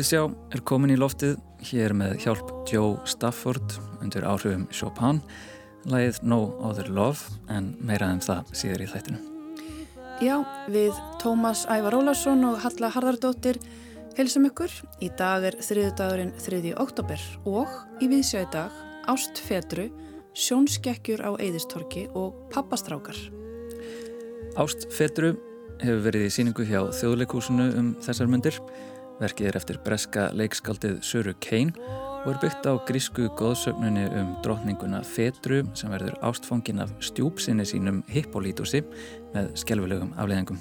Viðsjá er komin í loftið hér með hjálp Joe Stafford undir áhrifum Chopin lægið No Other Love en meira en um það síður í þættinu. Já, við Tómas Ævar Ólarsson og Halla Harðardóttir helsum ykkur. Í dag er þriðdagurinn 3. oktober og í viðsjá í dag Ást Fedru, Sjónskekkjur á Eðistorki og Pappastrákar. Ást Fedru hefur verið í síningu hjá þjóðleikúsinu um þessar myndir. Verkið er eftir breska leikskaldið Söru Kein og er byggt á grísku góðsögnunni um drotninguna Fedru sem verður ástfóngin af stjúpsinni sínum Hippolítusi með skjálfilegum afleðingum.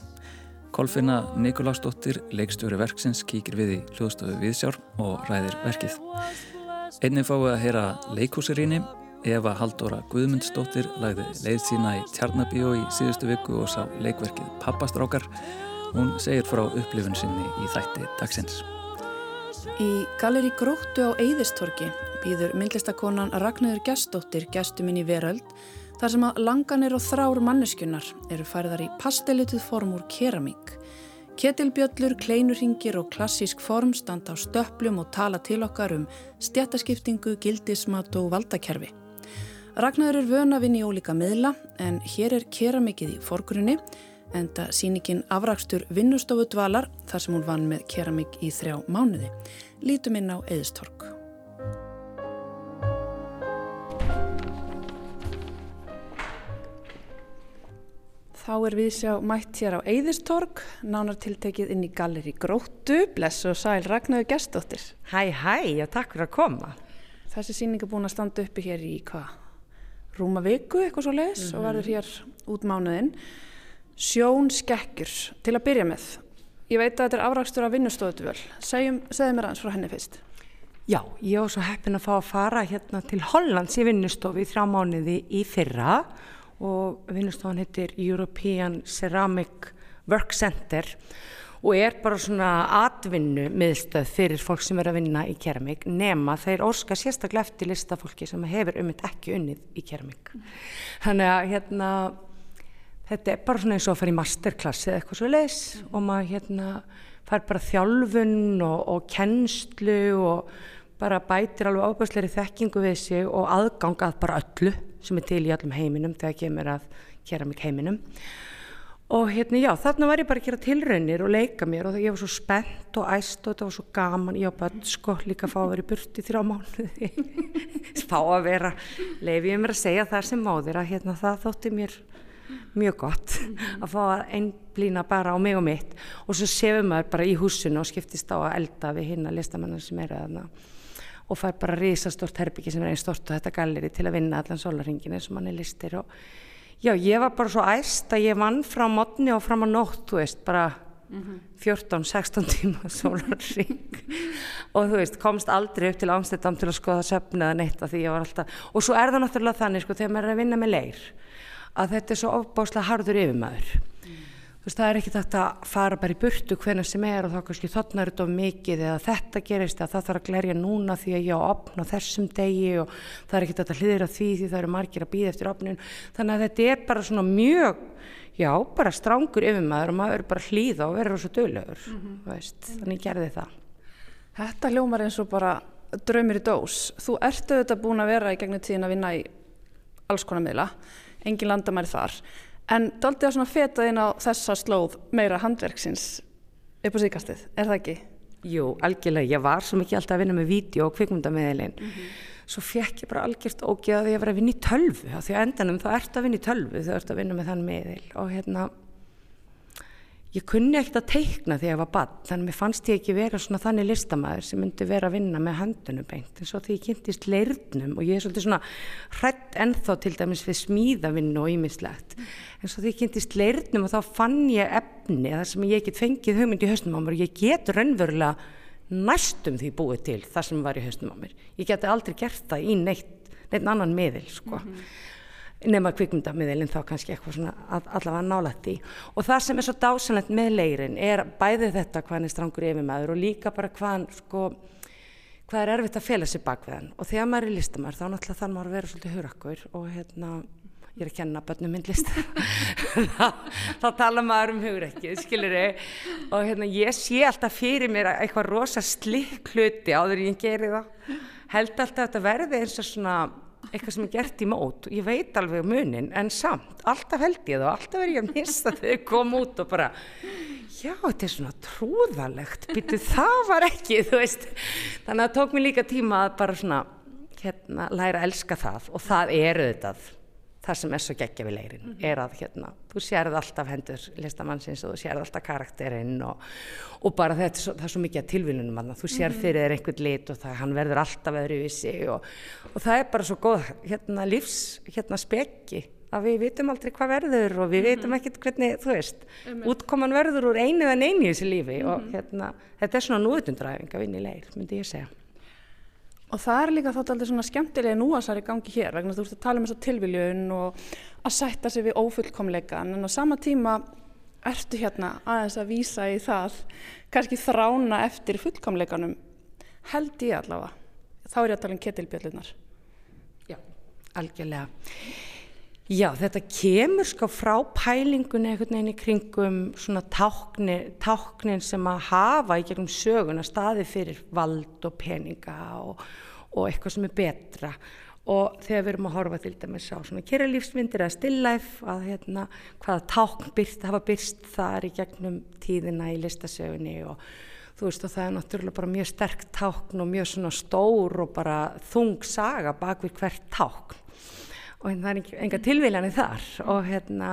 Kolfinna Nikolásdóttir, leikstjóri verksins, kíkir við í hljóðstofu Viðsjár og ræðir verkið. Einnig fáið að heyra leikúsiríni. Eva Haldóra Guðmundsdóttir lagði leið sína í Tjarnabíó í síðustu viku og sá leikverkið Pappastrákar Hún segir frá upplifun sinni í þætti dagsins. Í Galeri Gróttu á Eðistorki býður myndlistakonan Ragnarður Gestóttir gestuminn í veröld þar sem að langanir og þrár manneskunar eru færðar í pastelituð form úr keramík. Ketilbjöllur, kleinurringir og klassísk form standa á stöplum og tala til okkar um stjættaskiptingu, gildismat og valdakerfi. Ragnarður er vönavinn í ólíka miðla en hér er keramikið í forgrunni enda síningin afrakstur vinnustofu dvalar þar sem hún vann með keramik í þrjá mánuði. Lítum inn á Eðistorg. Þá er við sjá mætt hér á Eðistorg, nánar tiltekið inn í Galleri Gróttu, bless og sæl Ragnarður Gerstóttir. Hæ, hæ, og takk fyrir að koma. Þessi síning er búin að standa uppi hér í hvað? Rúma viku, eitthvað svo leiðis mm -hmm. og verður hér út mánuðinn. Sjón skekkjur, til að byrja með. Ég veit að þetta er afrakstur af vinnustóðutvöl. Segðu mér aðeins frá henni fyrst. Já, ég var svo heppin að fá að fara hérna til Hollands í vinnustofi í þrjá mánuði í fyrra og vinnustofan heitir European Ceramic Work Center og er bara svona atvinnu miðstöð fyrir fólk sem er að vinna í keramík nema þeir orska sérstaklega eftir listafólki sem hefur um þetta ekki unnið í keramík. Þannig að hérna þetta er bara svona eins og að fara í masterklass eða eitthvað svo leis mm. og maður hérna fær bara þjálfun og, og kennslu og bara bætir alveg ábærsleiri þekkingu við sig og aðgangað bara öllu sem er til í allum heiminum þegar kemur að keramík heiminum. Og hérna já þarna var ég bara að gera tilraunir og leika mér og ég var svo spennt og æst og þetta var svo gaman. Ég á börn sko líka að fá að vera í burti þrjá mánuði. Fá að vera leif ég mér að segja það sem máðir að hérna það þótti mér mjög gott -hmm. að fá að einblýna bara á mig og mitt og svo séum maður bara í húsinu og skiptist á að elda við hinn að listamannar sem eru aðna og fær bara risastort herbyggi sem er einn stort og þetta galleri til að vinna allan solaringin eins og manni listir og já, ég var bara svo æst að ég vann frá modni og fram á nótt, þú veist, bara mm -hmm. 14-16 tíma solaring og þú veist, komst aldrei upp til ámstættam til að skoða söfnaða neitt af því ég var alltaf, og svo er það náttúrulega þannig, sko, þegar maður er að vinna með leir að þetta er svo ofbáslega hardur yfirmaður mm. þú veist það er ekki þetta að fara bara í burtu hvernig sem er og þá kannski þotnar þetta of mikið eða þetta gerist eða það þarf að glerja núna því að ég á opn á þessum degi og það er ekki þetta hliðra því því það eru margir að býða eftir opnin þannig að þetta er bara svona mjög já bara strángur yfirmaður og maður er bara hlýða og verður svo döglegur mm -hmm. veist, þannig gerði það Þetta hljómar eins og bara draumir í dós þú ertu auðvitað búin að vera í gegnum tíðin að vinna í alls konar miðla engin landamæri þar. En daldið að svona feta inn á þessa slóð meira handverksins upp á síkastið, er það ekki? Jú, algjörlega, ég var svo mikið alltaf að vinna með vídeo og kvikmundamiðilinn mm -hmm. svo fekk ég bara algjört ógeð að ég var að vinna í tölvu. Því að endanum þá ert að vinna í tölvu þegar þú ert að vinna með þann miðil. Og hérna ég kunni ekkert að teikna þegar ég var bann þannig að mér fannst ég ekki vera svona þannig listamæður sem myndi vera að vinna með höndunum beint. En svo því ég kynntist leirnum og ég er svolítið svona hrætt ennþá til dæmis við smíðavinnu og ímislegt en svo því ég kynntist leirnum og þá fann ég efni þar sem ég get fengið hugmynd í höstum á mér. Og ég get raunverulega næstum því búið til það sem var í höstum á mér. Ég geti aldrei gert það í neitt, neitt annan miðil sko. Mm -hmm nema kvikmyndamiðilinn þá kannski eitthvað svona allavega nálægt í og það sem er svo dásanlegt með leirin er bæði þetta hvað hann er strangur yfirmæður og líka bara hvað hann sko hvað er erfitt að fela sér bak við hann. Og þegar maður er listamær þá náttúrulega þannig að maður vera svolítið hurakur og hérna ég er að kenna börnum myndlist þá tala maður um hugur ekki skilur ég og hérna ég sé alltaf fyrir mér eitthvað rosa slikk hluti áður ég gerir það. Held alltaf að þetta verði eins og svona eitthvað sem er gert í mót. Ég veit alveg munin en samt alltaf held ég það og alltaf er ég að missa þegar ég kom út og bara já þetta er svona trúðalegt býtu það var ekki veist. Þannig að það tók mér líka tíma að bara svona hérna læra að elska það. Og það er auðvitað það sem er svo geggja við leirin mm -hmm. er að hérna, þú sérð alltaf hendur listamannsins og þú sérð alltaf karakterinn og, og bara þetta svo, það er svo mikið tilvílunum að þú sérð mhm. fyrir þér einhvern lit og það, hann verður alltaf öðru í sig og, og það er bara svo góð hérna, lífs hérna, spekki að við vitum aldrei hvað verður og við mm -hmm. vitum ekkert hvernig, þú veist mm -hmm. útkoman verður úr einu en einu í þessu lífi og mhm. hérna, þetta er svona núutundræfing að vinna í leir, myndi ég segja Og það er líka þátt aldrei svona skemmtilega núasar í gangi hér vegna þú veist að tala um þessa tilviljun og að sætta sig við ófullkomleikan en á sama tíma ertu hérna aðeins að výsa í það kannski þrána eftir fullkomleikanum held ég allavega. Þá er ég að tala um ketilbjöllunar. Já, algjörlega. Já, þetta kemur sko frá pælingunni einhvern veginn í kringum svona táknin, táknin sem að hafa í gegnum söguna staði fyrir vald og peninga og, og eitthvað sem er betra. Og þegar við erum að horfa til dæmis á svona kyrralífsmyndir eða stillæf að hérna hvaða tákn byrst, hafa byrst þar í gegnum tíðina í listasögunni og þú veist og það er náttúrulega bara mjög sterk tákn og mjög svona stór og bara þung saga bak við hvert tákn og hérna það er enga tilvíljani þar og hérna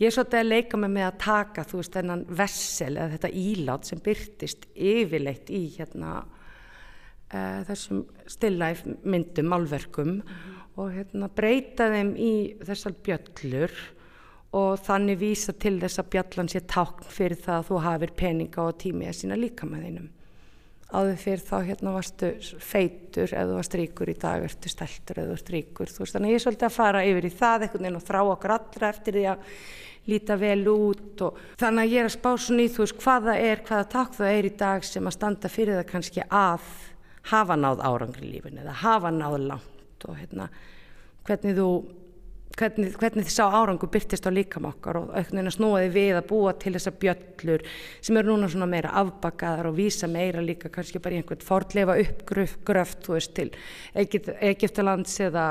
ég er svolítið að leika mig með að taka þú veist þennan vessel eða þetta ílát sem byrtist yfirleitt í hérna uh, þessum stillæf myndum, málverkum mm -hmm. og hérna breyta þeim í þessar bjöllur og þannig vísa til þess að bjallan sé tákn fyrir það að þú hafir peninga og tími að sína líka með þeinum áður fyrir þá hérna varstu feitur eða þú varst ríkur í dag ertu steltur eða þú varst ríkur. Þú veist þannig ég er svolítið að fara yfir í það einhvern veginn og þrá okkur allra eftir því að líta vel út og þannig að ég er að spá svo nýð þú veist hvaða er, hvaða takk það er í dag sem að standa fyrir það kannski að hafa náð árangri lífin eða hafa náð langt og hérna hvernig þú hvernig, hvernig þið sá árangu byrtist á líkamokkar og auknina snúaði við að búa til þessa bjöllur sem eru núna svona meira afbakaðar og vísa meira líka kannski bara í einhvern fordleifa uppgröft þú veist til Egiptalands eða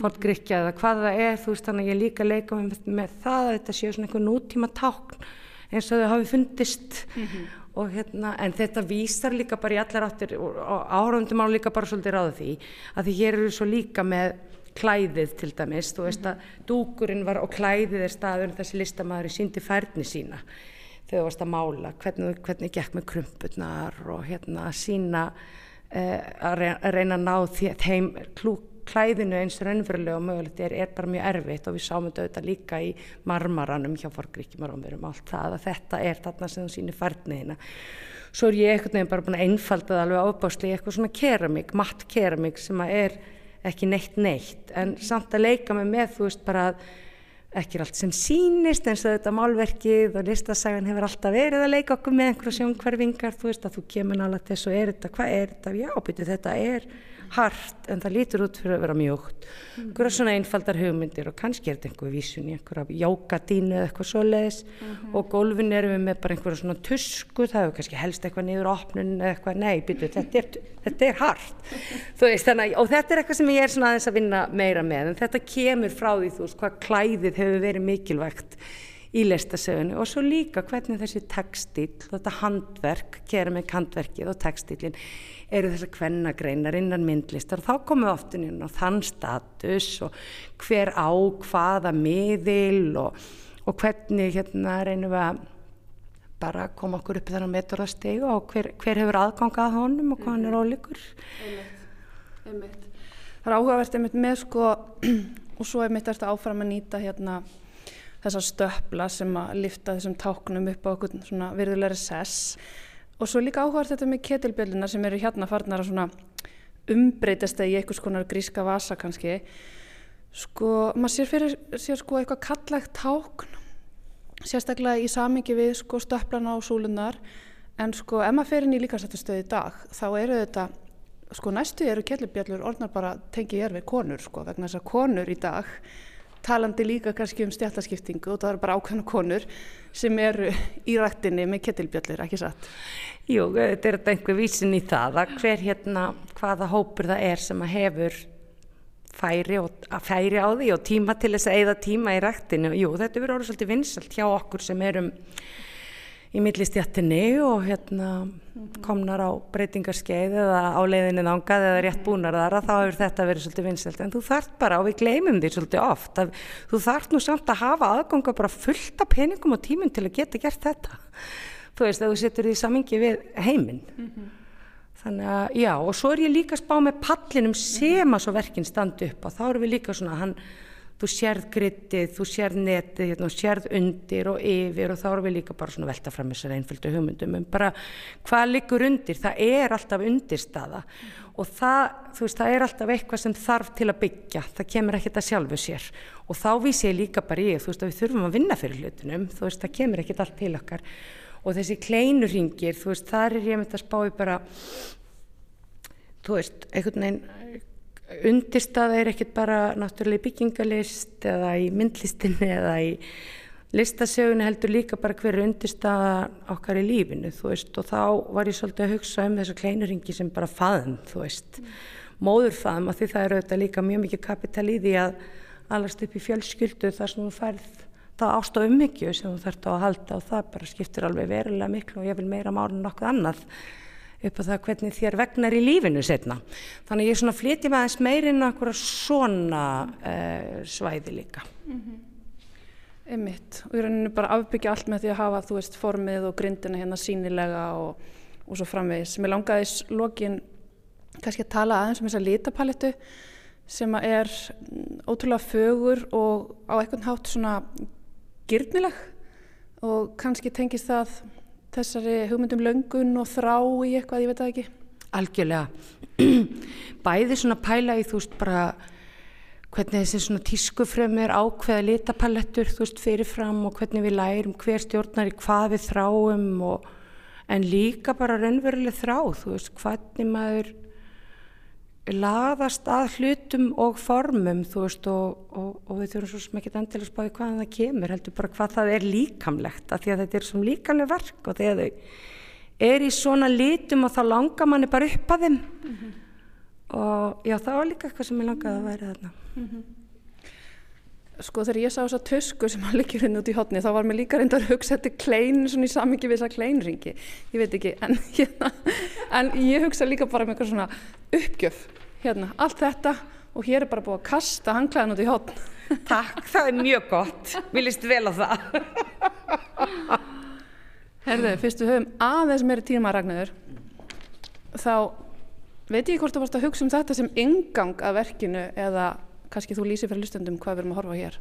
Fordgrykja eða hvað það er þú veist þannig að ég líka leika með, með það að þetta séu svona einhver nútíma tákn eins og þau hafi fundist mm -hmm. og hérna en þetta vísar líka bara í allar áttir og áraundum á líka bara svolítið ráða því að því hér eru svo líka með klæðið til dæmis, þú veist að dúkurinn var og klæðið er staður þessi listamæður síndi færni sína þegar þú varst að mála, hvernig, hvernig gekk með krumpurnar og hérna að sína eh, að reyna að ná þeim klúk klæðinu eins og raunverulega og mögulegt er, er bara mjög erfitt og við sáum þetta líka í marmaranum hjá forgríkjumarum við erum allt það að þetta er þarna sem þú sýnir færniðina svo er ég einhvern veginn bara búin að einfalda það alveg ábásli eitthvað svona keramík, matt keramík sem að er ekki neitt neitt. En samt að leika mig með þú veist bara ekki allt sem sínist eins og þetta málverkið og listasagan hefur alltaf verið að leika okkur með einhverja sjónkverfingar þú veist að þú kemur nálega þess og er þetta, hvað er þetta, já byrju þetta er hart en það lítur út fyrir að vera mjögt mm. einhverja svona einfaldar hugmyndir og kannski er þetta einhverju vísun í einhverja jókadínu eða eitthvað svo leiðis mm -hmm. og gólfin erum við með bara einhverja svona tusku það hefur kannski helst eitthvað niður opnun eða eitthvað, nei, byrju, þetta er, þetta er hart. Veist, þannig, og þetta er eitthvað sem ég er svona aðeins að vinna meira með en þetta kemur frá því þú veist hvað klæðið hefur verið mikilvægt í listasögunni og svo líka hvernig þessi textil, þetta handverk, keramik handverkið og textilin eru þessar kvennagreinar innan myndlistar og þá komum við oftin inn á þann status og hver á hvaða miðil og, og hvernig hérna reynum við að bara koma okkur upp í þennan meturastegu og hver, hver hefur aðgangað honum og hvað hann er mhm. ólíkur einmitt, einmitt. Það er áhugavert einmitt með sko og svo einmitt er þetta áfram að nýta hérna þessar stöpla sem að lifta þessum táknum upp á okkur svona virðulegri sess Og svo líka áhugað þetta með ketilbjöllunar sem eru hérna farnar að umbreytast eða í einhvers konar gríska vasa kannski. Sko, maður sér fyrir sér sko eitthvað kallægt tákn, sérstaklega í samingi við sko stöplana og súlunar. En sko, ef maður fer inn í líkastættustöði í dag, þá eru þetta, sko næstu eru ketilbjöllur orðnar bara tengið er við konur sko, vegna þess að konur í dag talandi líka kannski um stjættaskiptingu og það eru bara ákveðna konur sem eru í rættinni með kettilbjöllir, ekki satt? Jú, þetta er einhver vísin í það að hver hérna, hvaða hópur það er sem að hefur færi, og, færi á því og tíma til þess að eigða tíma í rættinu. Jú, þetta verður orðið svolítið vinsalt hjá okkur sem erum í millistjættinni og hérna komnar á breytingarskeið eða á leiðinni þangað eða rétt búnar þar að þá hefur þetta verið svolítið vinnselt en þú þart bara og við gleymum því svolítið oft að þú þart nú samt að hafa aðganga bara fullt af peningum og tíminn til að geta gert þetta. Þú veist að þú setur því samingi við heiminn. Mm -hmm. þannig að já og svo er ég líka spá með pallinum sem að svo verkinn standi upp og þá eru við líka svona hann þú sérð grittið, þú sérð netið, hérna, sérð undir og yfir og þá erum við líka bara svona velta fram þessar einföldu hugmyndum en bara hvað liggur undir, það er alltaf undirstaða mm. og það, þú veist, það er alltaf eitthvað sem þarf til að byggja, það kemur ekkert að sjálfu sér. Og þá vísi ég líka bara ég, þú veist, að við þurfum að vinna fyrir hlutunum, þú veist, það kemur ekkert allt til okkar. Og þessi kleinurringir, þú veist, þar er ég myndið að spá í bara, þú veist, einhvern veginn undirstað er ekkert bara náttúrulega byggingalist eða í myndlistinni eða í listasögunni heldur líka bara hverju undirstaða okkar í lífinu þú veist. Og þá var ég svolítið að hugsa um þessa kleinuringi sem bara faðum þú veist, mm. móðurfaðum og því það eru auðvitað líka mjög mikið kapital í því að allast upp í fjölskyldu þar sem þú færð það ást á umhyggju sem þú þarfst á að halda og það bara skiptir alveg verulega miklu og ég vil meira mála en nokkuð annað upp á það hvernig þér vegnar í lífinu setna. Þannig ég er svona flytið með aðeins meirinn okkur svona uh, svæði líka. Mm -hmm. Emmitt, og ég rauninni bara afbyggja allt með því að hafa, þú veist, formið og grindina hérna sínilega og, og svo framvegis. Mér langaðis lokin kannski að tala aðeins um þessa litapalettu sem er ótrúlega fögur og á eitthvað hátt svona gyrnileg og kannski tengist það þessari hugmyndum löngun og þrá í eitthvað, ég veit það ekki? Algjörlega. Bæði svona pæla í þú veist bara hvernig þessi svona tískufrömmir ákveða litapalettur þú veist fyrirfram og hvernig við lærum hver stjórnar í hvað við þráum og en líka bara raunveruleg þrá þú veist hvernig maður laðast að hlutum og formum þú veist og, og, og við þurfum svo sem ekki endilega að spáði hvaðan það kemur heldur bara hvað það er líkamlegt af því að þetta er svona líkamleg verk og þegar þau er í svona litum og þá langar manni bara upp að þeim mm -hmm. og já það var líka eitthvað sem ég langaði að væri þarna mm -hmm. Sko þegar ég sá þessa tösku sem að liggja hérna út í hotni þá var mér líka reyndar að hugsa þetta klein svona í samingi við þessa kleinringi ég veit ekki en, hérna, en ég hugsa líka bara með eitthvað svona uppgjöf hérna, allt þetta og hér er bara búið að kasta hangklæðan út í hotn. Takk, það er mjög gott. Við líst vel á það. Herðu, fyrstu höfum aðeins meiri tíma ragnar þá veit ég hvort þú varst að hugsa um þetta sem yngang að verkinu eða kannski þú lýsir fyrir lustundum hvað við erum að horfa hér.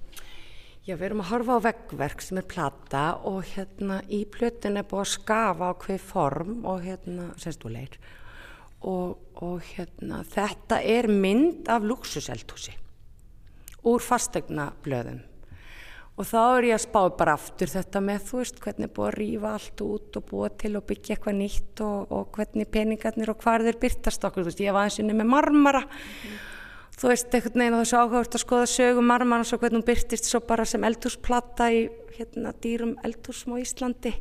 Já, við erum að horfa á veggverk sem er plata og hérna í plötun er búið að skafa á hver form og hérna, sérstúleir og, og hérna, þetta er mynd af luxuselthúsi úr fastegna blöðum og þá er ég að spá bara aftur þetta með þú veist hvernig búið að rýfa allt út og búið til að byggja eitthvað nýtt og, og hvernig peningarnir og hvað þeir byrtast okkur, þú veist ég var aðeins unni með marmara mm. Þú veist eitthvað neina þessu áhugavert að skoða sögu marmara og svo hvernig hún byrtist svo bara sem eldhúsplata í hérna dýrum eldhúsm á Íslandi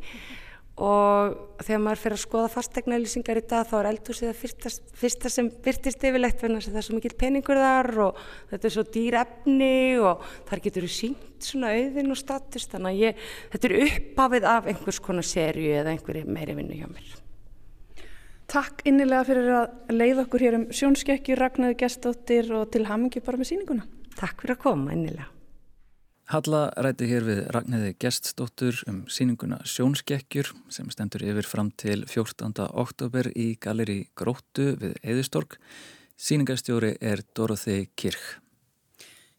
og þegar maður fyrir að skoða fastegnaðlýsingar í dag þá er eldhúsið að fyrsta, fyrsta sem byrtist yfirlegt þannig að það er svo mikil peningur þar og þetta er svo dýr efni og þar getur þú sínt svona auðin og status þannig að ég, þetta er uppafið af einhvers konar serju eða einhverju meiri vinnu hjá mér. Takk innilega fyrir að leið okkur hér um sjónskekkju, ragnaðu gestóttir og til hamingi bara með síninguna. Takk fyrir að koma innilega. Halla ræti hér við Ragnæði Geststóttur um síninguna Sjónskekkjur sem stendur yfir fram til 14. oktober í Galeri Gróttu við Eðistorg. Síningastjóri er Dorothei Kirch.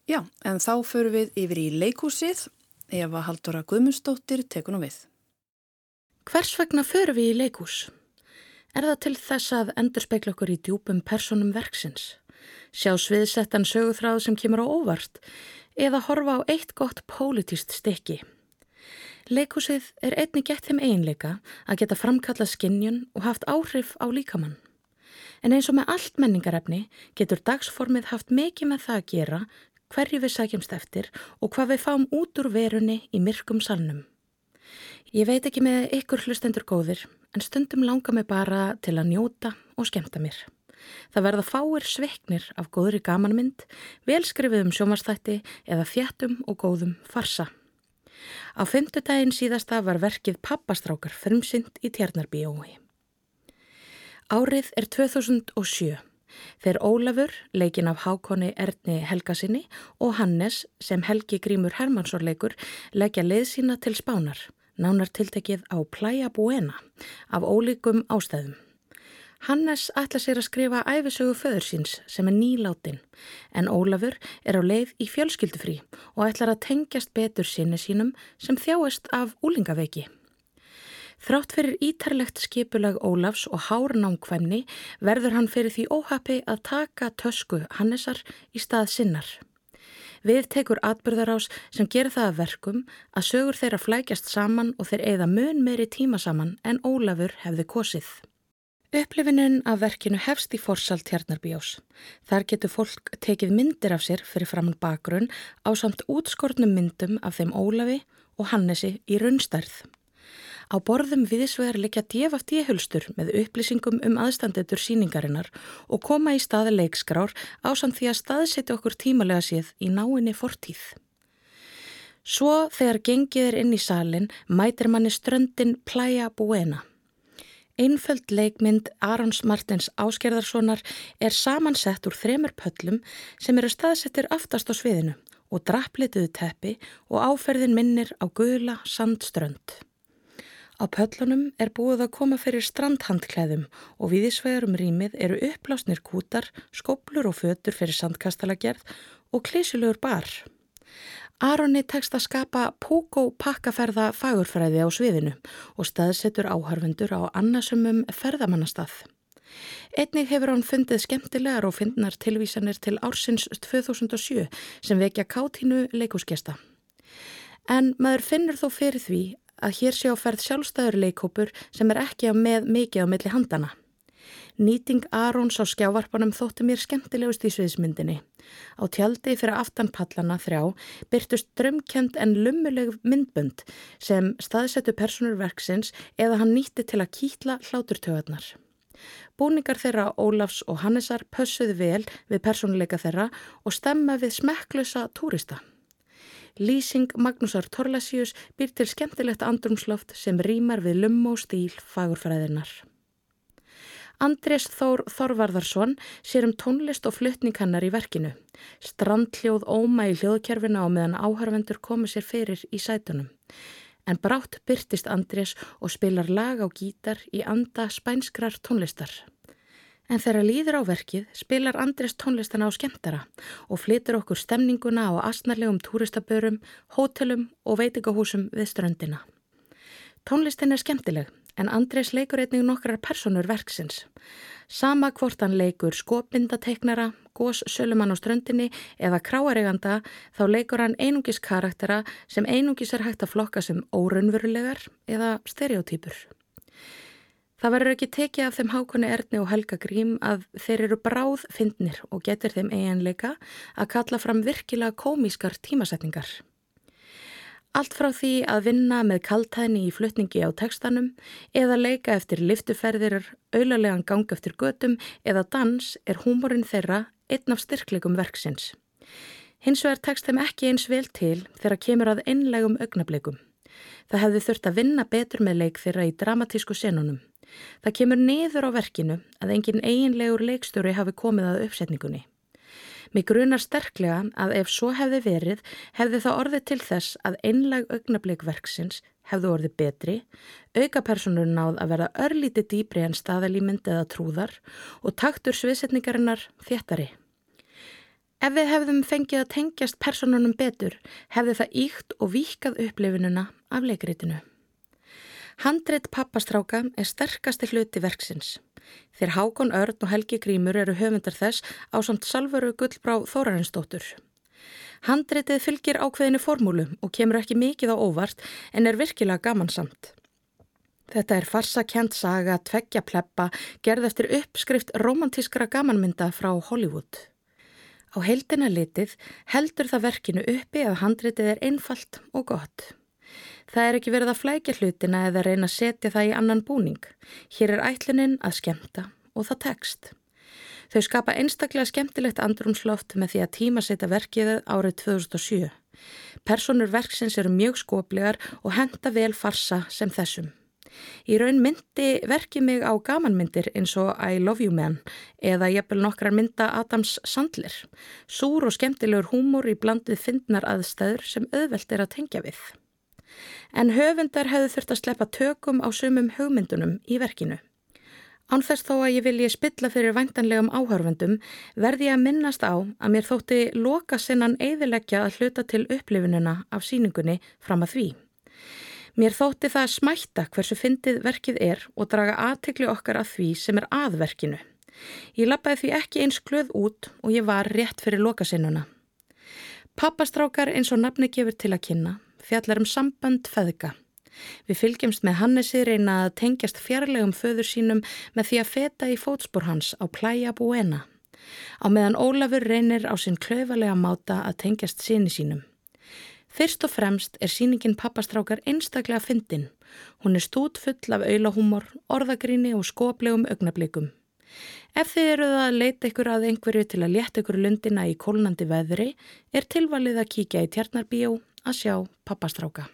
Já, en þá förum við yfir í leikúsið. Eva Haldóra Guðmundsdóttir tekunum við. Hvers vegna förum við í leikús? Er það til þess að endur speikla okkur í djúpum personum verksins? Sjá sviðsettan söguþráð sem kemur á óvart? eða horfa á eitt gott pólitist stykki. Leikúsið er einni gett þeim einleika að geta framkallað skinnjun og haft áhrif á líkamann. En eins og með allt menningarefni getur dagsformið haft mikið með það að gera hverju við sækjumst eftir og hvað við fáum út úr verunni í myrkum salnum. Ég veit ekki með ykkur hlustendur góðir, en stundum langar mig bara til að njóta og skemta mér. Það verða fáir sveiknir af góðri gamanmynd, velskrifiðum sjómarstætti eða fjættum og góðum farsa. Á fymtudaginn síðasta var verkið Pappastrákar firmsynd í Tjarnarbíói. Árið er 2007. Þeir Ólafur, leikin af Hákonni Erni Helgasinni og Hannes sem Helgi Grímur Hermannsórleikur leggja leið sína til spánar, nánar tiltekið á Playa Buena af ólíkum ástæðum. Hannes ætla sér að skrifa æfisögu föður síns sem er nýláttinn en Ólafur er á leið í fjölskyldufrí og ætlar að tengjast betur sinni sínum sem þjáist af úlingaveiki. Þrátt fyrir ítarlegt skipulag Ólafs og hárnámkvæmni verður hann fyrir því óhafi að taka tösku Hannesar í stað sinnar. Við tekur atbyrðarás sem gerir það að verkum að sögur þeirra flækjast saman og þeir eigða mun meiri tíma saman en Ólafur hefði kosið. Upplifinun af verkinu hefst í forsal tjarnarbjós. Þar getur fólk tekið myndir af sér fyrir framann bakgrunn á samt útskortnum myndum af þeim Ólafi og Hannesi í raunstærð. Á borðum viðsvegar leggja DFT-hulstur með upplýsingum um aðstandendur síningarinnar og koma í staði leikskrár á samt því að staðsetja okkur tímalega séð í náinni fortíð. Svo þegar gengið er inn í salin mætir manni ströndin Playa Buena. Einföld leikmynd Arons Martins Áskerðarssonar er samansett úr þremur pöllum sem eru staðsettir aftast á sviðinu og drapplituðu teppi og áferðin minnir á gula sandströnd. Á pöllunum er búið að koma fyrir strandhandklæðum og viðisvegarum rýmið eru upplásnir kútar, skoblur og fötur fyrir sandkastalagerð og klísilegur bar. Aronni tekst að skapa púkó pakkaferða fagurfræði á sviðinu og staðsetur áharfundur á annasumum ferðamannastað. Einnig hefur hann fundið skemmtilegar og fyndnar tilvísanir til ársins 2007 sem vekja kátínu leikúsgesta. En maður finnur þó fyrir því að hér sé á ferð sjálfstæður leikópur sem er ekki á með mikið á milli handana. Nýting Arons á skjávarpanum þóttu mér skemmtilegust í sviðismyndinni. Á tjaldi fyrir aftanpallana þrjá byrtust drömkjönd en lummuleg myndbönd sem staðsettu personurverksins eða hann nýtti til að kýtla hláturtöðarnar. Búningar þeirra Ólafs og Hannesar pössuðu vel við personuleika þeirra og stemma við smekklösa túrista. Lýsing Magnúsar Torlasíus byr til skemmtilegt andrumsloft sem rýmar við lumm og stíl fagurfræðinar. Andrés Þór Þorvarðarsson sér um tónlist og fluttning hennar í verkinu. Strandljóð óma í hljóðkerfina og meðan áhörvendur komið sér fyrir í sætunum. En brátt byrtist Andrés og spilar lag á gítar í anda spænskrar tónlistar. En þegar líður á verkið spilar Andrés tónlistan á skemmtara og flytur okkur stemninguna á asnarlegum túristabörum, hótelum og veitingahúsum við ströndina. Tónlistin er skemmtileg en Andrés leikur einnig nokkrar personur verksins. Sama hvort hann leikur skopindateiknara, gós sölumann á ströndinni eða kráareganda þá leikur hann einungis karaktera sem einungis er hægt að flokka sem órunverulegar eða stereotýpur. Það verður ekki tekið af þeim hákonni Erni og Helga Grím að þeir eru bráð fyndnir og getur þeim eiginleika að kalla fram virkilega komískar tímasetningar. Allt frá því að vinna með kaltæðni í flutningi á tekstanum eða leika eftir liftuferðir, auðlarlegan gang eftir götum eða dans er húmórin þeirra einn af styrklegum verksins. Hins vegar tekst þeim ekki eins vel til þegar kemur að einlegum augnablikum. Það hefði þurft að vinna betur með leik þeirra í dramatísku senunum. Það kemur niður á verkinu að engin eiginlegur leikstjóri hafi komið að uppsetningunni. Mér grunar sterklega að ef svo hefði verið hefði það orðið til þess að einlag augnablikverksins hefðu orðið betri, aukapersonur náð að vera örlíti dýbri en staðalýmynd eða trúðar og taktur sviðsetningarinnar þéttari. Ef við hefðum fengið að tengjast personunum betur hefði það íkt og víkað upplifinuna af leikritinu. Handreitt pappastráka er sterkasti hluti verksins. Þeir Hákon Örn og Helgi Grímur eru höfundar þess á samt salveru gullbrá Þórarinsdóttur. Handreitið fylgir ákveðinu formúlu og kemur ekki mikið á óvart en er virkilega gamansamt. Þetta er farsakjent saga, tveggja pleppa, gerð eftir uppskrift romantískra gamanmynda frá Hollywood. Á heildina litið heldur það verkinu uppi að handritið er einfalt og gott. Það er ekki verið að flækja hlutina eða reyna að setja það í annan búning. Hér er ætlunin að skemta og það tekst. Þau skapa einstaklega skemmtilegt andrumsloft með því að tíma setja verkið árið 2007. Personur verksins eru mjög skoplegar og henda vel farsa sem þessum. Í raun myndi verkið mig á gamanmyndir eins og I Love You Man eða jafnvel nokkrar mynda Adams Sandler. Súr og skemmtilegur húmor í blandið fyndnar aðstæður sem auðvelt er að tengja við en höfundar hefðu þurft að sleppa tökum á sumum hugmyndunum í verkinu. Ánþess þó að ég vilji spilla fyrir væntanlegum áhörfundum verði ég að minnast á að mér þótti loka sinnan eðileggja að hluta til upplifinuna af síningunni fram að því. Mér þótti það að smætta hversu fyndið verkið er og draga aðtekli okkar að því sem er aðverkinu. Ég lappaði því ekki eins glöð út og ég var rétt fyrir lokasinnuna. Pappastrákar eins og nafni gefur til að kynna fjallar um sambönd feðga. Við fylgjumst með Hannesi reyna að tengjast fjarlægum föður sínum með því að feta í fótspór hans á Playa Buena. Á meðan Ólafur reynir á sinn klöfalega máta að tengjast síni sínum. Fyrst og fremst er síningin pappastrákar einstaklega fyndin. Hún er stút full af auðlahúmor, orðagríni og skoplegum augnablikum. Ef þið eruð að leita ykkur að einhverju til að létta ykkur lundina í kólnandi veðri, er tilvalið að kíkja í tjarnarbíó að sjá pappastráka.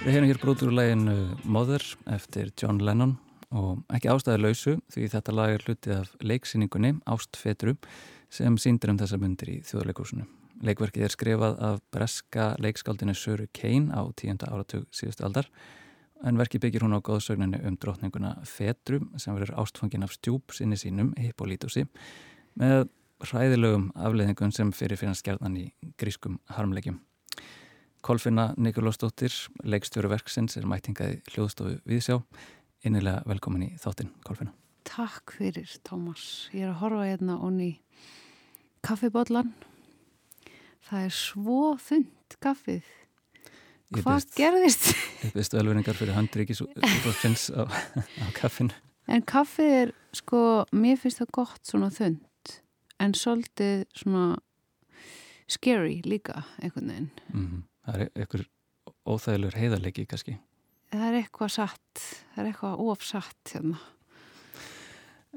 Við hefum hér brotur úr læginu Mother eftir John Lennon og ekki ástæði lausu því þetta lag er hlutið af leiksýningunni Ástfetru sem síndir um þessa myndir í þjóðleikúsinu. Leikverkið er skrifað af breska leikskaldinu Söru Kane á tíunda áratug síðustu aldar en verkið byggir hún á góðsögninu um drotninguna Fetru sem verður ástfangin af stjúp sinni sínum, Hippolítusi, með hræðilegum afleðingum sem fyrir fyrir skjarnan í grískum harmleikjum. Kolfinna Nikolásdóttir, leikstjóru verksins, er mætingaði hljóðstofu Viðsjá. Innilega velkomin í þáttinn, Kolfinna. Takk fyrir, Tómas. Ég er að horfa hérna onni kaffibotlan. Það er svo þund kaffið. Hvað gerðist? Ég byrst velvinningar fyrir handrikis á, á kaffinu. En kaffið er, sko, mér finnst það gott svona þund, en svolítið svona scary líka, einhvern veginn. Mm -hmm það er einhver óþægilegur heiðarleiki kannski. Það er eitthvað satt það er eitthvað ofsatt hérna.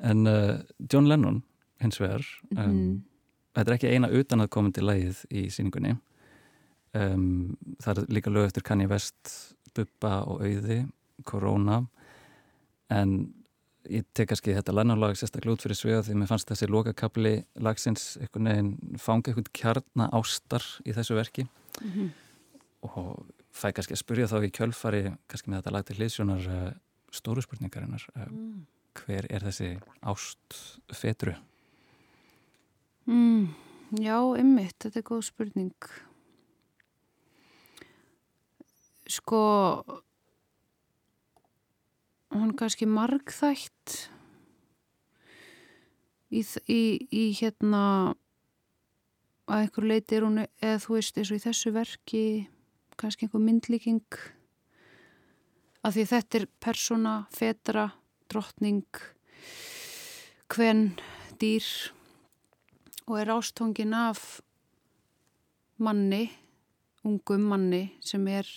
en uh, John Lennon hins vegar um, mm -hmm. þetta er ekki eina utan að koma til lægið í síningunni um, það er líka lög eftir Kanye West Bubba og Auði Corona. En ég tek kannski þetta Lennon-lag sérstaklega út fyrir svega því mér fannst þessi lokakabli lagsins einhvern veginn fanga einhvern kjarna ástar í þessu verki. Mm -hmm og fæ kannski að spurja þá í kjölfari kannski með þetta lag til hlýðsjónar uh, stóru spurningarinnar uh, mm. hver er þessi ást fetru? Mm, já, ymmit, þetta er góð spurning sko hún kannski margþætt í, í, í hérna að einhver leiti er hún eða þú veist eins og í þessu verki kannski einhver myndlíking. Að því þetta er persóna, fetra, drottning, hvenn, dýr og er ástóngin af manni, ungum manni sem er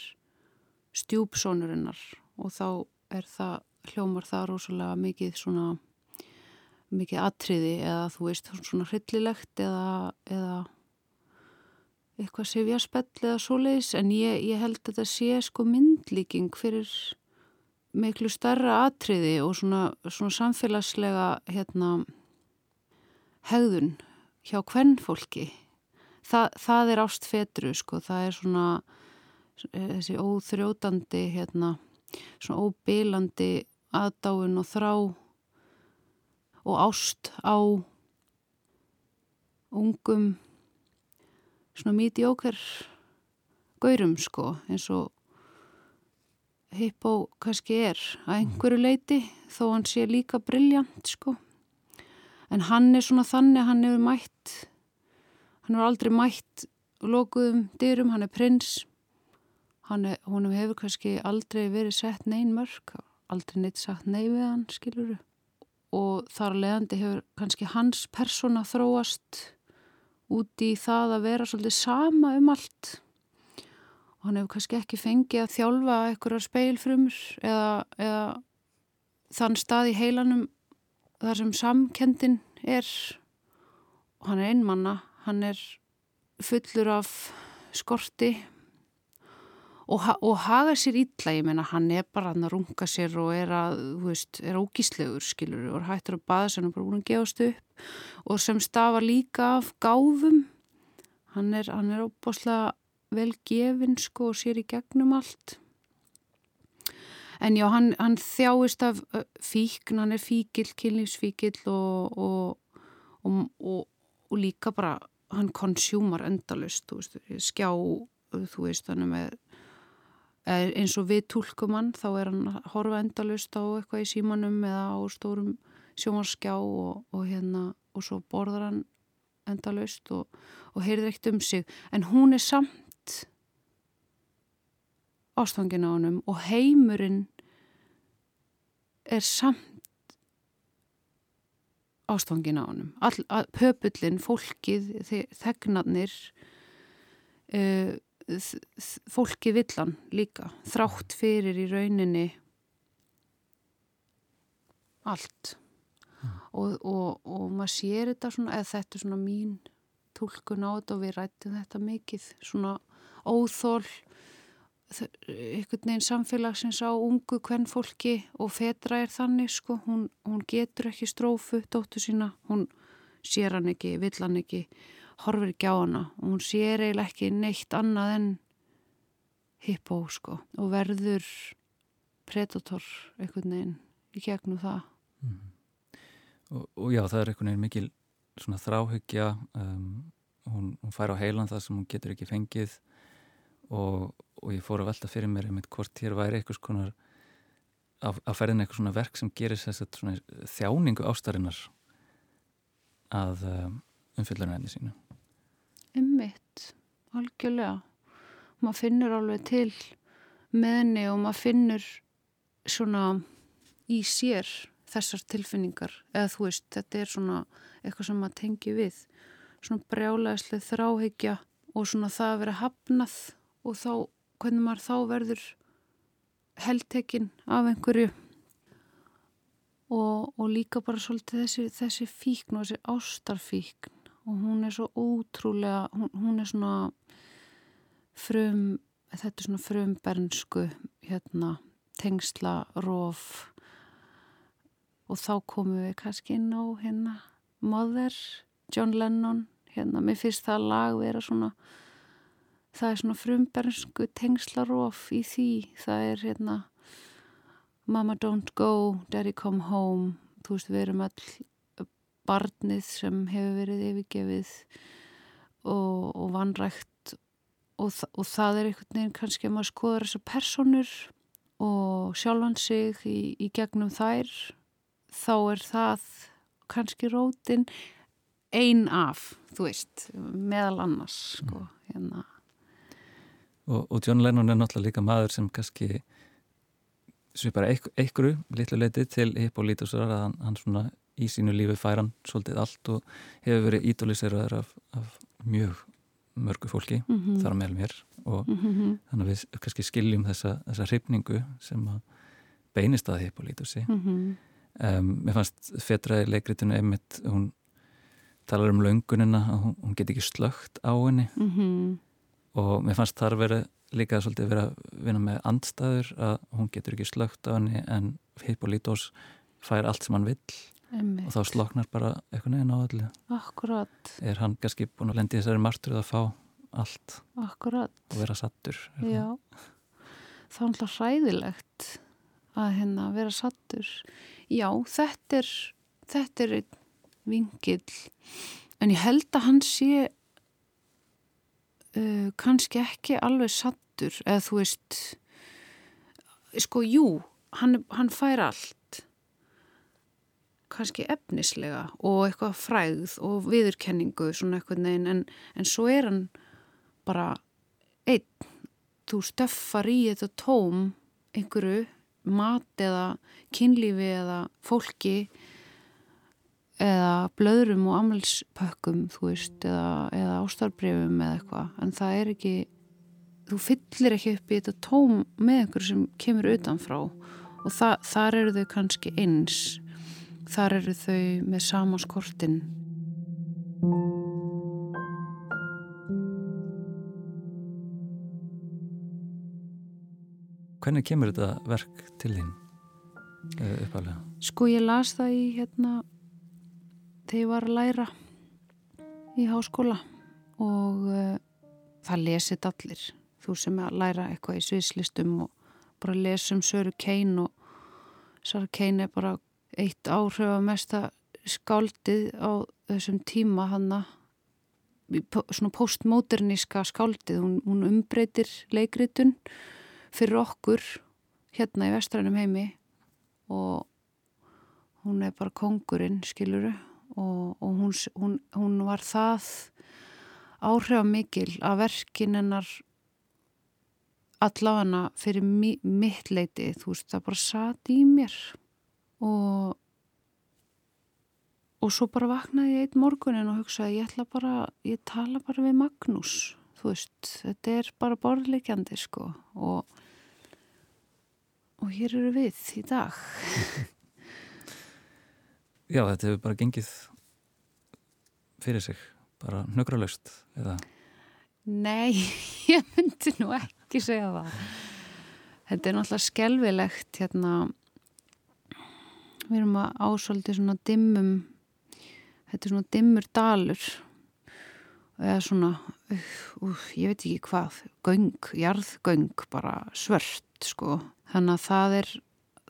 stjúpsónurinnar og þá er það, hljómar það rosalega mikið svona mikið atriði eða þú veist svona hryllilegt eða, eða eitthvað sifjarspell eða svoleiðis en ég, ég held að þetta sé sko myndlíking fyrir miklu starra atriði og svona, svona samfélagslega hérna hegðun hjá hvern fólki Þa, það er ást fetru sko, það er svona eh, þessi óþrjótandi hérna, svona óbílandi aðdáin og þrá og ást á ungum svona mídjóker gaurum sko eins og Hippo kannski er að einhverju leiti þó hann sé líka brilljant sko. En hann er svona þannig hann hefur mætt hann hefur aldrei mætt lokuðum dyrum, hann er prins. Hann er, hún hefur kannski aldrei verið sett neyn mörg aldrei neitt sagt nei við hann skiluru og þar leðandi hefur kannski hans persóna þróast út í það að vera svolítið sama um allt. Og hann hefur kannski ekki fengið að þjálfa einhverjar speilfrumur eða, eða þann stað í heilanum þar sem samkendin er. Og hann er einmanna, hann er fullur af skorti og, og haga sér ítla, ég meina hann er bara hann að runga sér og er að, þú veist, er ógíslegur skilur og hættur að baða sér og bara búin að gefast upp. Og sem stafa líka af gáfum. Hann er, hann er óbáslega vel gefin sko og sér í gegnum allt. En já, hann, hann þjáist af fíkn, hann er fíkil, kynlífsfíkil og, og, og, og líka bara hann konsjúmar endalust, þú veist, skjá þú veist, hann er með eins og við tólkum hann þá er hann að horfa endalust á eitthvað í símanum eða á stórum sjómarskjá og, og hérna og svo borðar hann endalust og, og heyrðir ekkert um sig. En hún er samt ástangin á hannum og heimurinn er samt ástangin á hannum pöpullin, fólkið þegnarnir uh, fólki villan líka þrátt fyrir í rauninni allt mm. og, og, og maður sér þetta svona, eða þetta er svona mín tólkun á þetta og við rættum þetta mikið svona óþól einhvern veginn samfélagsins á ungu hvern fólki og fetra er þannig sko, hún, hún getur ekki strófu dóttu sína, hún sér hann ekki, vill hann ekki horfir ekki á hana. Og hún sér eiginlega ekki neitt annað en hippó sko. Og verður predator einhvern veginn í gegnum það. Mm. og, og já, það er einhvern veginn mikil svona þráhyggja um, hún, hún fær á heilan það sem hún getur ekki fengið. Og, og ég fór að velta fyrir mér einmitt hvort hér væri eitthvað svona að ferðin eitthvað svona verk sem gerir þjáningu ástarinnar að um, umfylgjarnæðinni sínu Ymmitt, algjörlega. Maður finnur alveg til meðni og maður finnur svona í sér þessar tilfinningar. Eða þú veist, þetta er svona eitthvað sem maður tengi við. Svona brjálæðislega þráhyggja og svona það að vera hafnað og þá, hvernig maður þá verður heldtekinn af einhverju. Og, og líka bara svolítið þessi, þessi fíkn og þessi ástarfíkn og hún er svo ótrúlega, hún, hún er svona frum, þetta er svona frumbernsku hérna, tengsla, róf og þá komum við kannski inn á hérna Mother, John Lennon hérna, mér finnst það lag vera svona það er svona frumbernsku tengslarof í því. Það er hérna Mama don't go, daddy come home. Þú veist við erum all barnið sem hefur verið yfirgefið og, og vanrækt og, og það er einhvern veginn kannski að maður skoður þessar personur og sjálfan sig í, í gegnum þær þá er það kannski rótin ein af, þú veist meðal annars sko, hérna. Og, og John Lennon er náttúrulega líka maður sem kannski svipar einhverju litlu leiti til Hippolytusar að hann, hann svona í sínu lífi fær hann svolítið allt og hefur verið ídóliseraður af, af mjög mörgu fólki mm -hmm. þar með mér og mm -hmm. þannig að við kannski skiljum þessa, þessa hrifningu sem að beinist að Hippolytusi mm -hmm. um, mér fannst fetraði leikritinu einmitt, hún talar um laungunina að hún, hún get ekki slögt á henni mhm og mér fannst þar verið líka svolítið verið að vinna með andstæður að hún getur ekki slögt á henni en Hippolytos fær allt sem hann vill Einmitt. og þá sloknar bara eitthvað neginn á öllu. Akkurat. Er hann kannski búin að lendi þessari martur að fá allt Akkurat. og vera sattur Já, það er alltaf hræðilegt að hérna vera sattur Já, þetta er þetta er einn vingil en ég held að hann sé uh, kannski ekki alveg sattur eða þú veist sko jú, hann, hann fær allt kannski efnislega og eitthvað fræð og viðurkenningu svona eitthvað neginn en, en svo er hann bara einn, þú stöffar í þetta tóm einhverju mat eða kynlífi eða fólki eða blöðrum og ammalspökkum þú veist, eða, eða ástarbrefum eða eitthvað, en það er ekki þú fyllir ekki upp í þetta tóm með einhverju sem kemur utanfrá og það, þar eru þau kannski eins þar eru þau með samaskortin Hvernig kemur þetta verk til þín eh, uppalega? Sko ég las það í hérna þegar ég var að læra í háskóla og uh, það lesið allir þú sem er að læra eitthvað í sviðslistum og bara lesum Söru Kein og Söru Kein er bara eitt áhrifamesta skáldið á þessum tíma hanna svona postmoderníska skáldið. Hún, hún umbreytir leikritun fyrir okkur hérna í vestrænum heimi og hún er bara kongurinn skiluru og, og hún, hún, hún var það áhrifamikil að verkin hennar allafana fyrir mi, mitt leiti, þú veist, það bara satt í mér og og svo bara vaknaði ég eitt morgunin og hugsaði ég ætla bara, ég tala bara við Magnús, þú veist, þetta er bara borðleikjandi sko. Og og hér eru við í dag. Já, þetta hefur bara gengið fyrir sig, bara nögralaust eða? Nei, ég myndi nú ekki segja það. Þetta er náttúrulega skelvilegt hérna við erum að ásóldi svona dimmum þetta er svona dimmur dalur. Eða svona uh, ég veit ekki hvað göng, jarðgöng bara svört sko. Þannig að það er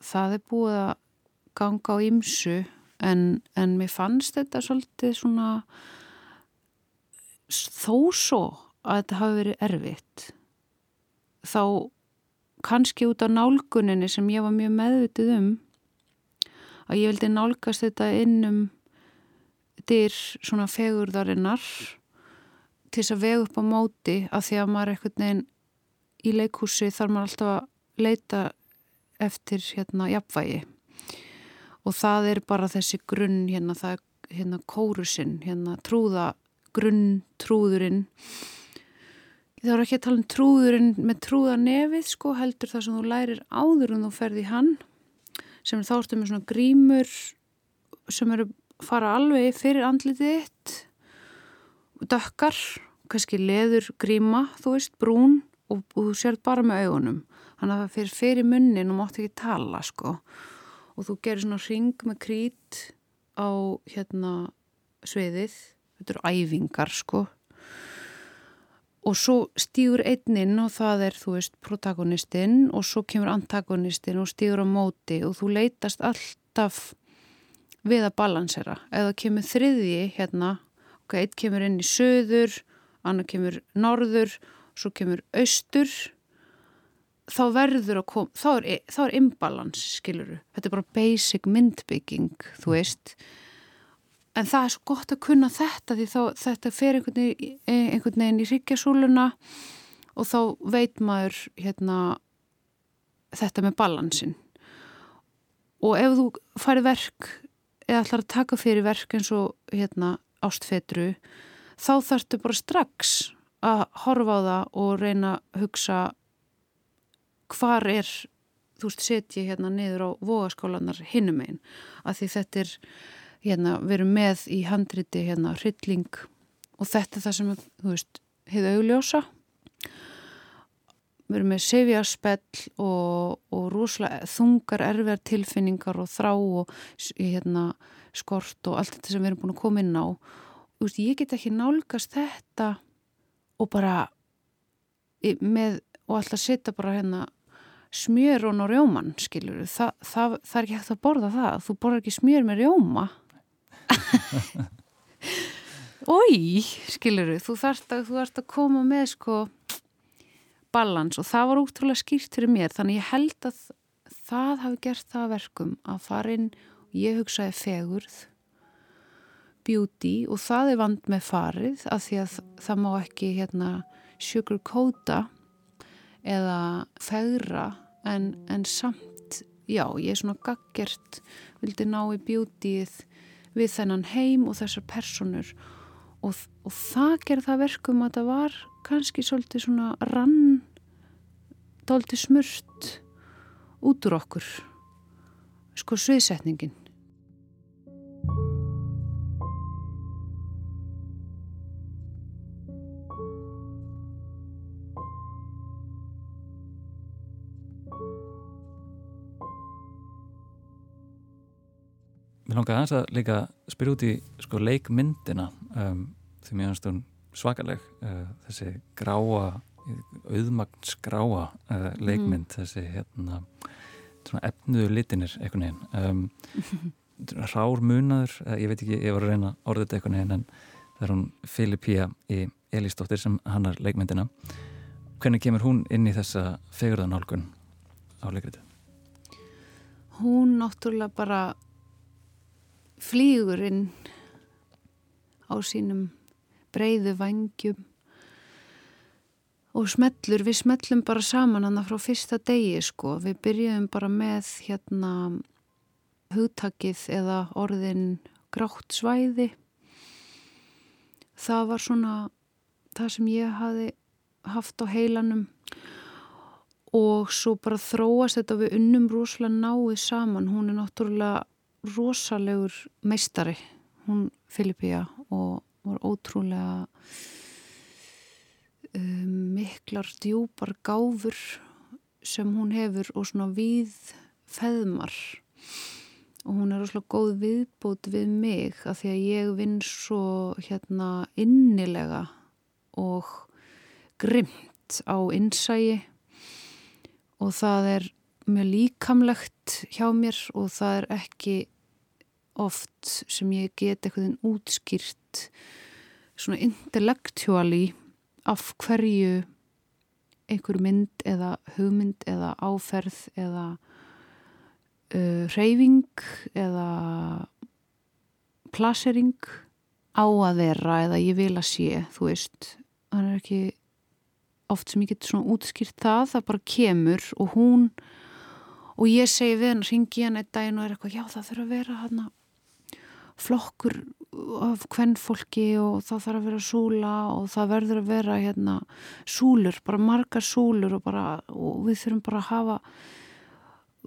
það er búið að ganga á ymsu en, en mér fannst þetta svolítið svona þó svo að þetta hafi verið erfitt þá kannski út á nálguninni sem ég var mjög meðvitið um að ég vildi nálgast þetta innum dyr svona fegurðarinnar til þess að vega upp á móti að því að maður eitthvað neginn í leikhúsi þarf maður alltaf að leita eftir hérna jafnvægi. Og það er bara þessi grunn hérna, það, hérna kórusinn, hérna trúða grunn trúðurinn. Það er ekki að tala um trúðurinn með trúða nefið sko heldur það sem þú lærir áður en þú ferði hann sem er þáttu með svona grímur sem eru fara alveg fyrir andlitið þitt dökkar, kannski leður gríma, þú veist, brún og, og þú sér bara með augunum. Þannig að það fyrir fyrir munnin og mátt ekki tala sko. Og þú gerir svona ring með krít á hérna sviðið. Þetta eru æfingar sko og svo stýgur einninn og það er þú veist protagonistinn og svo kemur antagonistinn og stýgur á móti og þú leytast alltaf við að balansera. Eða kemur þriðji hérna ok, eitt kemur inn í söður annar kemur norður svo kemur austur þá verður að koma þá er, imbalans, skiluru þetta er bara basic myndbygging þú veist en það er svo gott að kunna þetta því þá þetta fer einhvern veginn, einhvern veginn í hryggjasúluna og þá veit maður hérna þetta með balansin og ef þú fari verk eða ætlar að taka fyrir verk eins og hérna ástfetru þá þarftu bara strax að horfa á það og reyna að hugsa hvar er þú veist setji hérna niður á vogaskólanar hinnum einn að því þetta er hérna, við erum með í handriti hérna hrylling og þetta er það sem, þú veist, hefur augljósa. Við erum með sefjarspell og, og rúslega þungar erfiðar tilfinningar og þrá og hérna, skort og allt þetta sem við erum búin að koma inn á. Veist, ég get ekki nálgast þetta og bara með, og alltaf setja bara hérna smjör og rjóman, skilur Þa, það, það er ekki hægt að borða það. Þú borðar ekki smjör með rjóma Ói, skilur þú, þarfst að, að koma með sko balans og það var útrúlega skýrt fyrir mér. Þannig ég held að það hafi gert það verkum að farin ég hugsaði fegurð beauty og það er vand með farið af því að það má ekki hérna sugar coata eða fegra en, en samt já, ég er svona gaggert vildi ná í beautyið við þennan heim og þessar personur og, og það gerði það verkum að það var kannski svolítið svona rann doldi smurt út úr okkur sko sviðsetningin Langar aðeins að líka spyrja út í sko, leikmyndina um, því mér finnst hún svakaleg uh, þessi gráa auðmagn skráa uh, leikmynd mm. þessi hérna efnuðu litinir einhvern veginn um, rár munaður uh, ég veit ekki, ég var að reyna orðið þetta einhvern veginn en það er hún Filipía í Elísdóttir sem hannar leikmyndina hvernig kemur hún inn í þessa fegurðanálgun á leikritu? Hún náttúrulega bara flýgur inn á sínum breyðu vangjum og smellur, við smellum bara saman hann frá fyrsta degi sko, við byrjuðum bara með hérna hugtakið eða orðin grátt svæði. Það var svona það sem ég hafi haft á heilanum og svo bara þróast þetta við unnum rosalega náið saman, hún er náttúrulega rosalegur meistari hún Filipíja og var ótrúlega um, miklar djúpar gáfur sem hún hefur og svona við feðmar og hún er óslátt góð viðbót við mig að því að ég vinn svo hérna innilega og grimt á innsægi og það er mjög líkamlegt hjá mér og það er ekki oft sem ég get eitthvað útskýrt svona intellectually af hverju einhver mynd eða hugmynd eða áferð eða uh, reyfing eða plasering á að vera eða ég vil að sé, þú veist. Það er ekki oft sem ég get svona útskýrt það, það bara kemur og hún og ég segi við hann, ringi hann einn daginn og er eitthvað, já það þurfa að vera hann flokkur af kvennfólki og það þarf að vera súla og það verður að vera hérna súlur, bara margar súlur og, bara, og við þurfum bara að hafa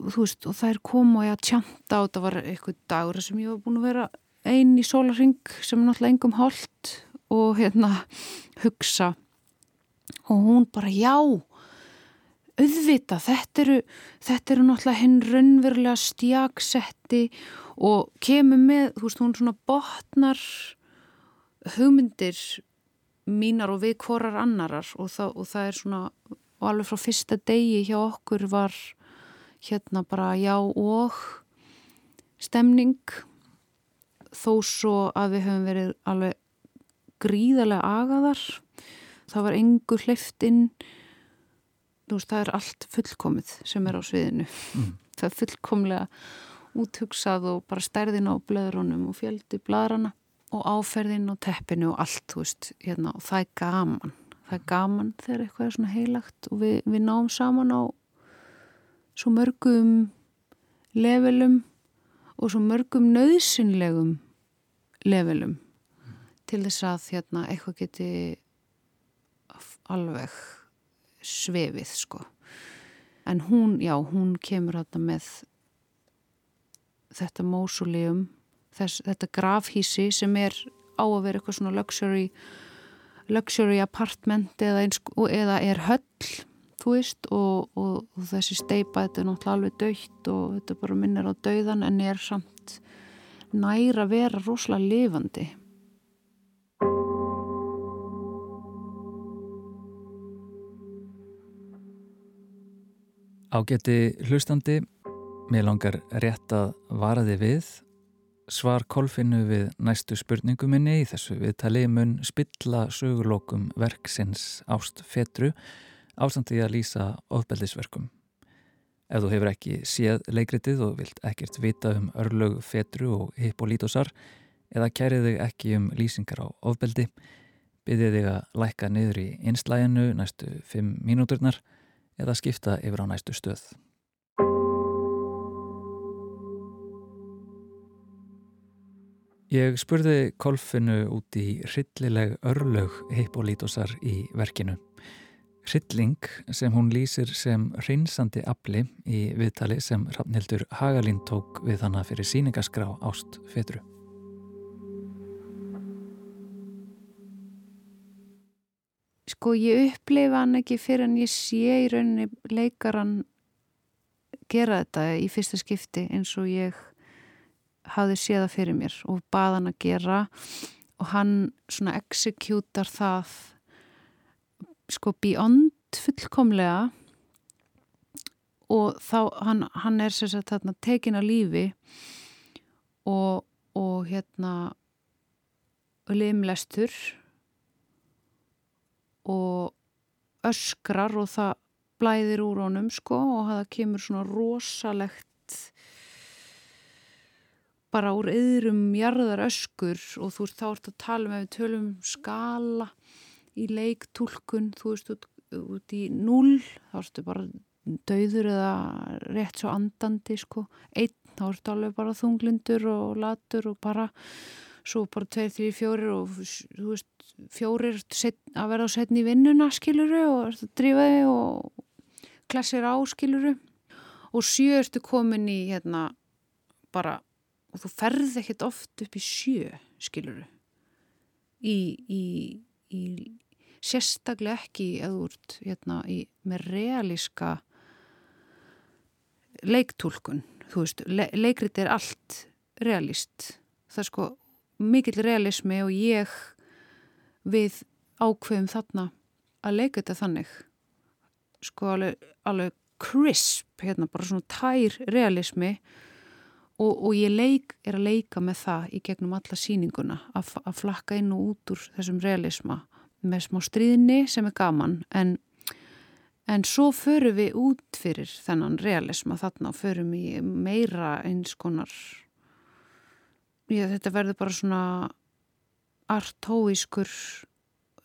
þú veist og það er koma og ég að tjanta og það var eitthvað dagur sem ég var búin að vera einn í sólaring sem náttúrulega engum hálft og hérna hugsa. Og hún bara já auðvita, þetta eru þetta eru náttúrulega hinn raunverulega stjaksetti og kemur með, þú veist, hún svona botnar hugmyndir mínar og við hvorar annarar og það, og það er svona og alveg frá fyrsta degi hjá okkur var hérna bara já og stemning þó svo að við höfum verið alveg gríðarlega agaðar. Það var engur hleyftinn það er allt fullkomið sem er á sviðinu mm. það er fullkomlega úthugsað og bara stærðin á blöðrunum og fjöldi bladrana og áferðin og teppinu og allt, þú veist, hérna, og það er gaman. Það er gaman þegar eitthvað er svona heilagt og við, við náum saman á svo mörgum levelum og svo mörgum nöðsynlegum levelum til þess að hérna, eitthvað geti alveg svefið, sko. En hún, já, hún kemur hérna með þetta mósuleum þetta grafhísi sem er á að vera eitthvað svona luxury luxury apartment eða, eins, eða er höll þú veist og, og, og þessi steipa þetta er náttúrulega alveg dögt og þetta bara minnir á döðan en er samt næra að vera rosalega lifandi Ágæti hlustandi Mér langar rétt að vara þið við. Svar kolfinu við næstu spurningu minni í þessu viðtali mun spilla sögurlókum verksins ást fetru ástandi að lýsa ofbeldisverkum. Ef þú hefur ekki séð leikritið og vilt ekkert vita um örlög fetru og hippolítosar eða kærið þig ekki um lýsingar á ofbeldi, byrðið þig að læka niður í einslæginu næstu fimm mínúturnar eða skipta yfir á næstu stöð. Ég spurði Kolfinu út í hryllileg örlög Hippolitosar í verkinu. Hrylling sem hún lýsir sem hreinsandi afli í viðtali sem Rafnildur Hagalín tók við hana fyrir síningaskrá ást fetru. Sko ég uppleifa hann ekki fyrir en ég sé í rauninni leikaran gera þetta í fyrsta skipti eins og ég hafði séða fyrir mér og bað hann að gera og hann svona exekjútar það sko beyond fullkomlega og þá hann, hann er sér að þarna tekin að lífi og, og hérna limlestur og öskrar og það blæðir úr honum sko og það kemur svona rosalegt bara úr yðrum jarðar öskur og þú veist þá ert að tala um ef við tölum um skala í leiktúlkun þú veist út, út í null þá ertu bara dauður eða rétt svo andandi sko. Einn þá ertu alveg bara þunglindur og latur og bara svo bara tveir, þrjir, fjórir og þú veist fjórir set, að vera á setni vinnuna skiluru og þig og klassir á skiluru og sjö ertu komin í hérna bara og þú ferð ekkert oft upp í sjö skiluru í, í, í sérstaklega ekki eða úr hérna, í, með realíska leiktúlkun þú veist, le leikrit er allt realist það er sko mikill realismi og ég við ákveðum þarna að leika þetta þannig. Sko alveg, alveg crisp hérna bara svona tær realismi og, og ég leik, er að leika með það í gegnum alla síninguna að, að flakka inn og út úr þessum realisma með smá stríðinni sem er gaman en En svo förum við út fyrir þennan realisma þarna og förum í meira eins konar, já þetta verður bara svona artóískur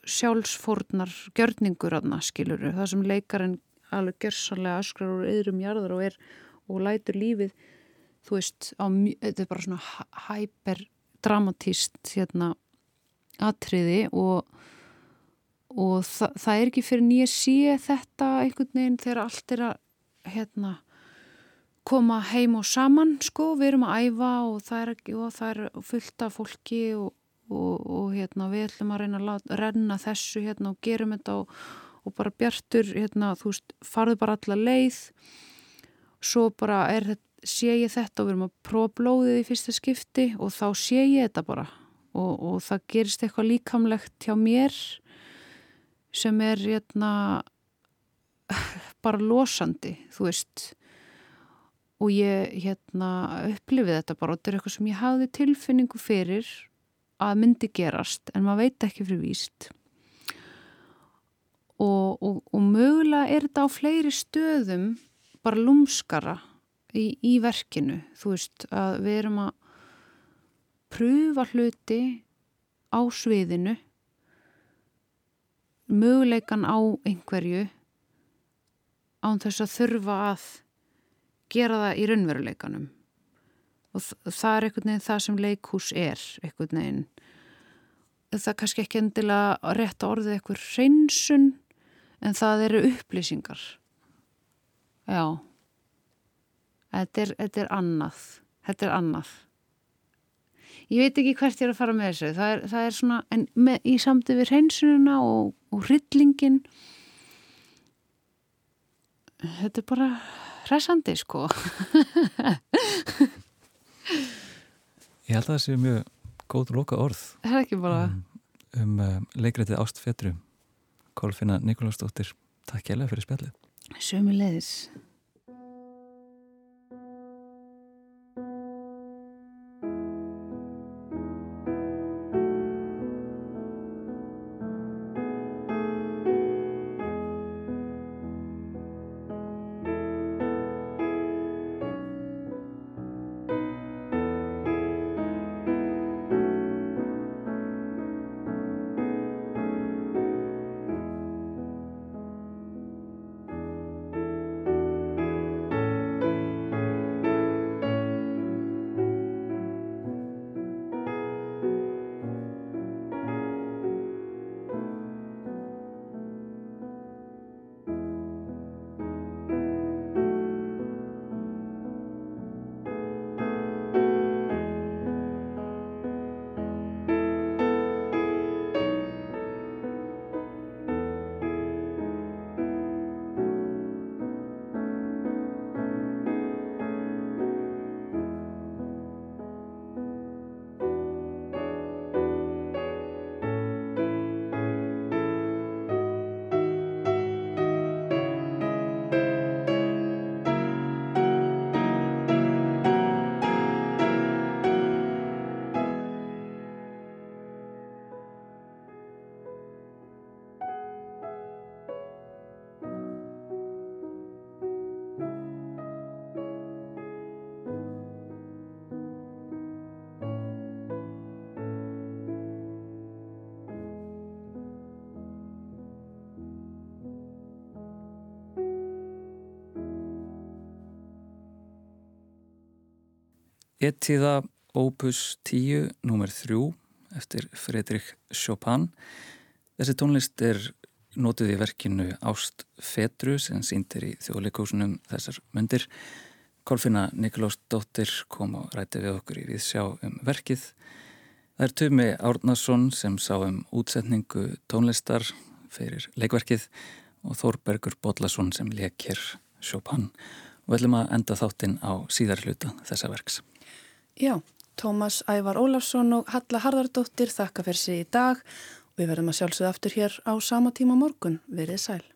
sjálfsfórnar gjörningur aðna skiluru. Það sem leikarinn alveg gjörsanlega öskrar úr yðrum jarðar og er og lætur lífið, þú veist, á, þetta er bara svona hyperdramatíst hérna atriði og og þa það er ekki fyrir nýja sé þetta einhvern veginn þegar allt er að hérna, koma heim og saman sko, við erum að æfa og það er, og það er fullt af fólki og, og, og hérna, við ætlum að reyna að láta, renna þessu hérna, og gerum þetta og, og bara bjartur, hérna, þú veist, farðu bara alla leið. Svo bara er, sé ég þetta og við erum að prófa blóðið í fyrsta skipti og þá sé ég þetta bara. Og það gerist eitthvað líkamlegt hjá mér sem er hérna, bara losandi, þú veist og ég hérna, upplifið þetta bara og þetta er eitthvað sem ég hafði tilfinningu fyrir að myndi gerast en maður veit ekki fyrir víst. Og, og, og mögulega er þetta á fleiri stöðum bara lúmskara í, í verkinu. Þú veist að við erum að pröfa hluti á sviðinu möguleikan á einhverju án þess að þurfa að gera það í raunveruleikanum. Og það er einhvern veginn það sem leikhús er einhvern veginn. Það er kannski ekki endilega að orðið eitthvað hreinsun en það eru upplýsingar. Já. Þetta er, þetta er annað. Þetta er annað. Ég veit ekki hvert ég er að fara með þessu. Það er, það er svona, en með, í samtið við hreinsununa og, og hryllingin þetta er bara hressandi sko. Ég held að það sé mjög góð loka orð bara? Um, um uh, leikrætið Ástfetru Kolfinna Nikolásdóttir Takk ég alveg fyrir spjallið. Sumi leiðis Ettíða Opus 10 nr. 3 eftir Fredrik Chopin. Þessi tónlist er nótuð í verkinu Ást Fetru sem síndir í þjóðleikósunum þessar myndir. Kolfina Nikolás Dóttir kom og ræti við okkur í viðsjá um verkið. Það er Tumi Árnason sem sá um útsetningu tónlistar, fyrir leikverkið og Þórbergur Bodlason sem lekir Chopin við ætlum að enda þáttinn á síðar hluta þessa verks. Já, Tómas Ævar Ólafsson og Halla Harðardóttir þakka fyrir sig í dag við verðum að sjálfsögða aftur hér á sama tíma morgun. Verið sæl.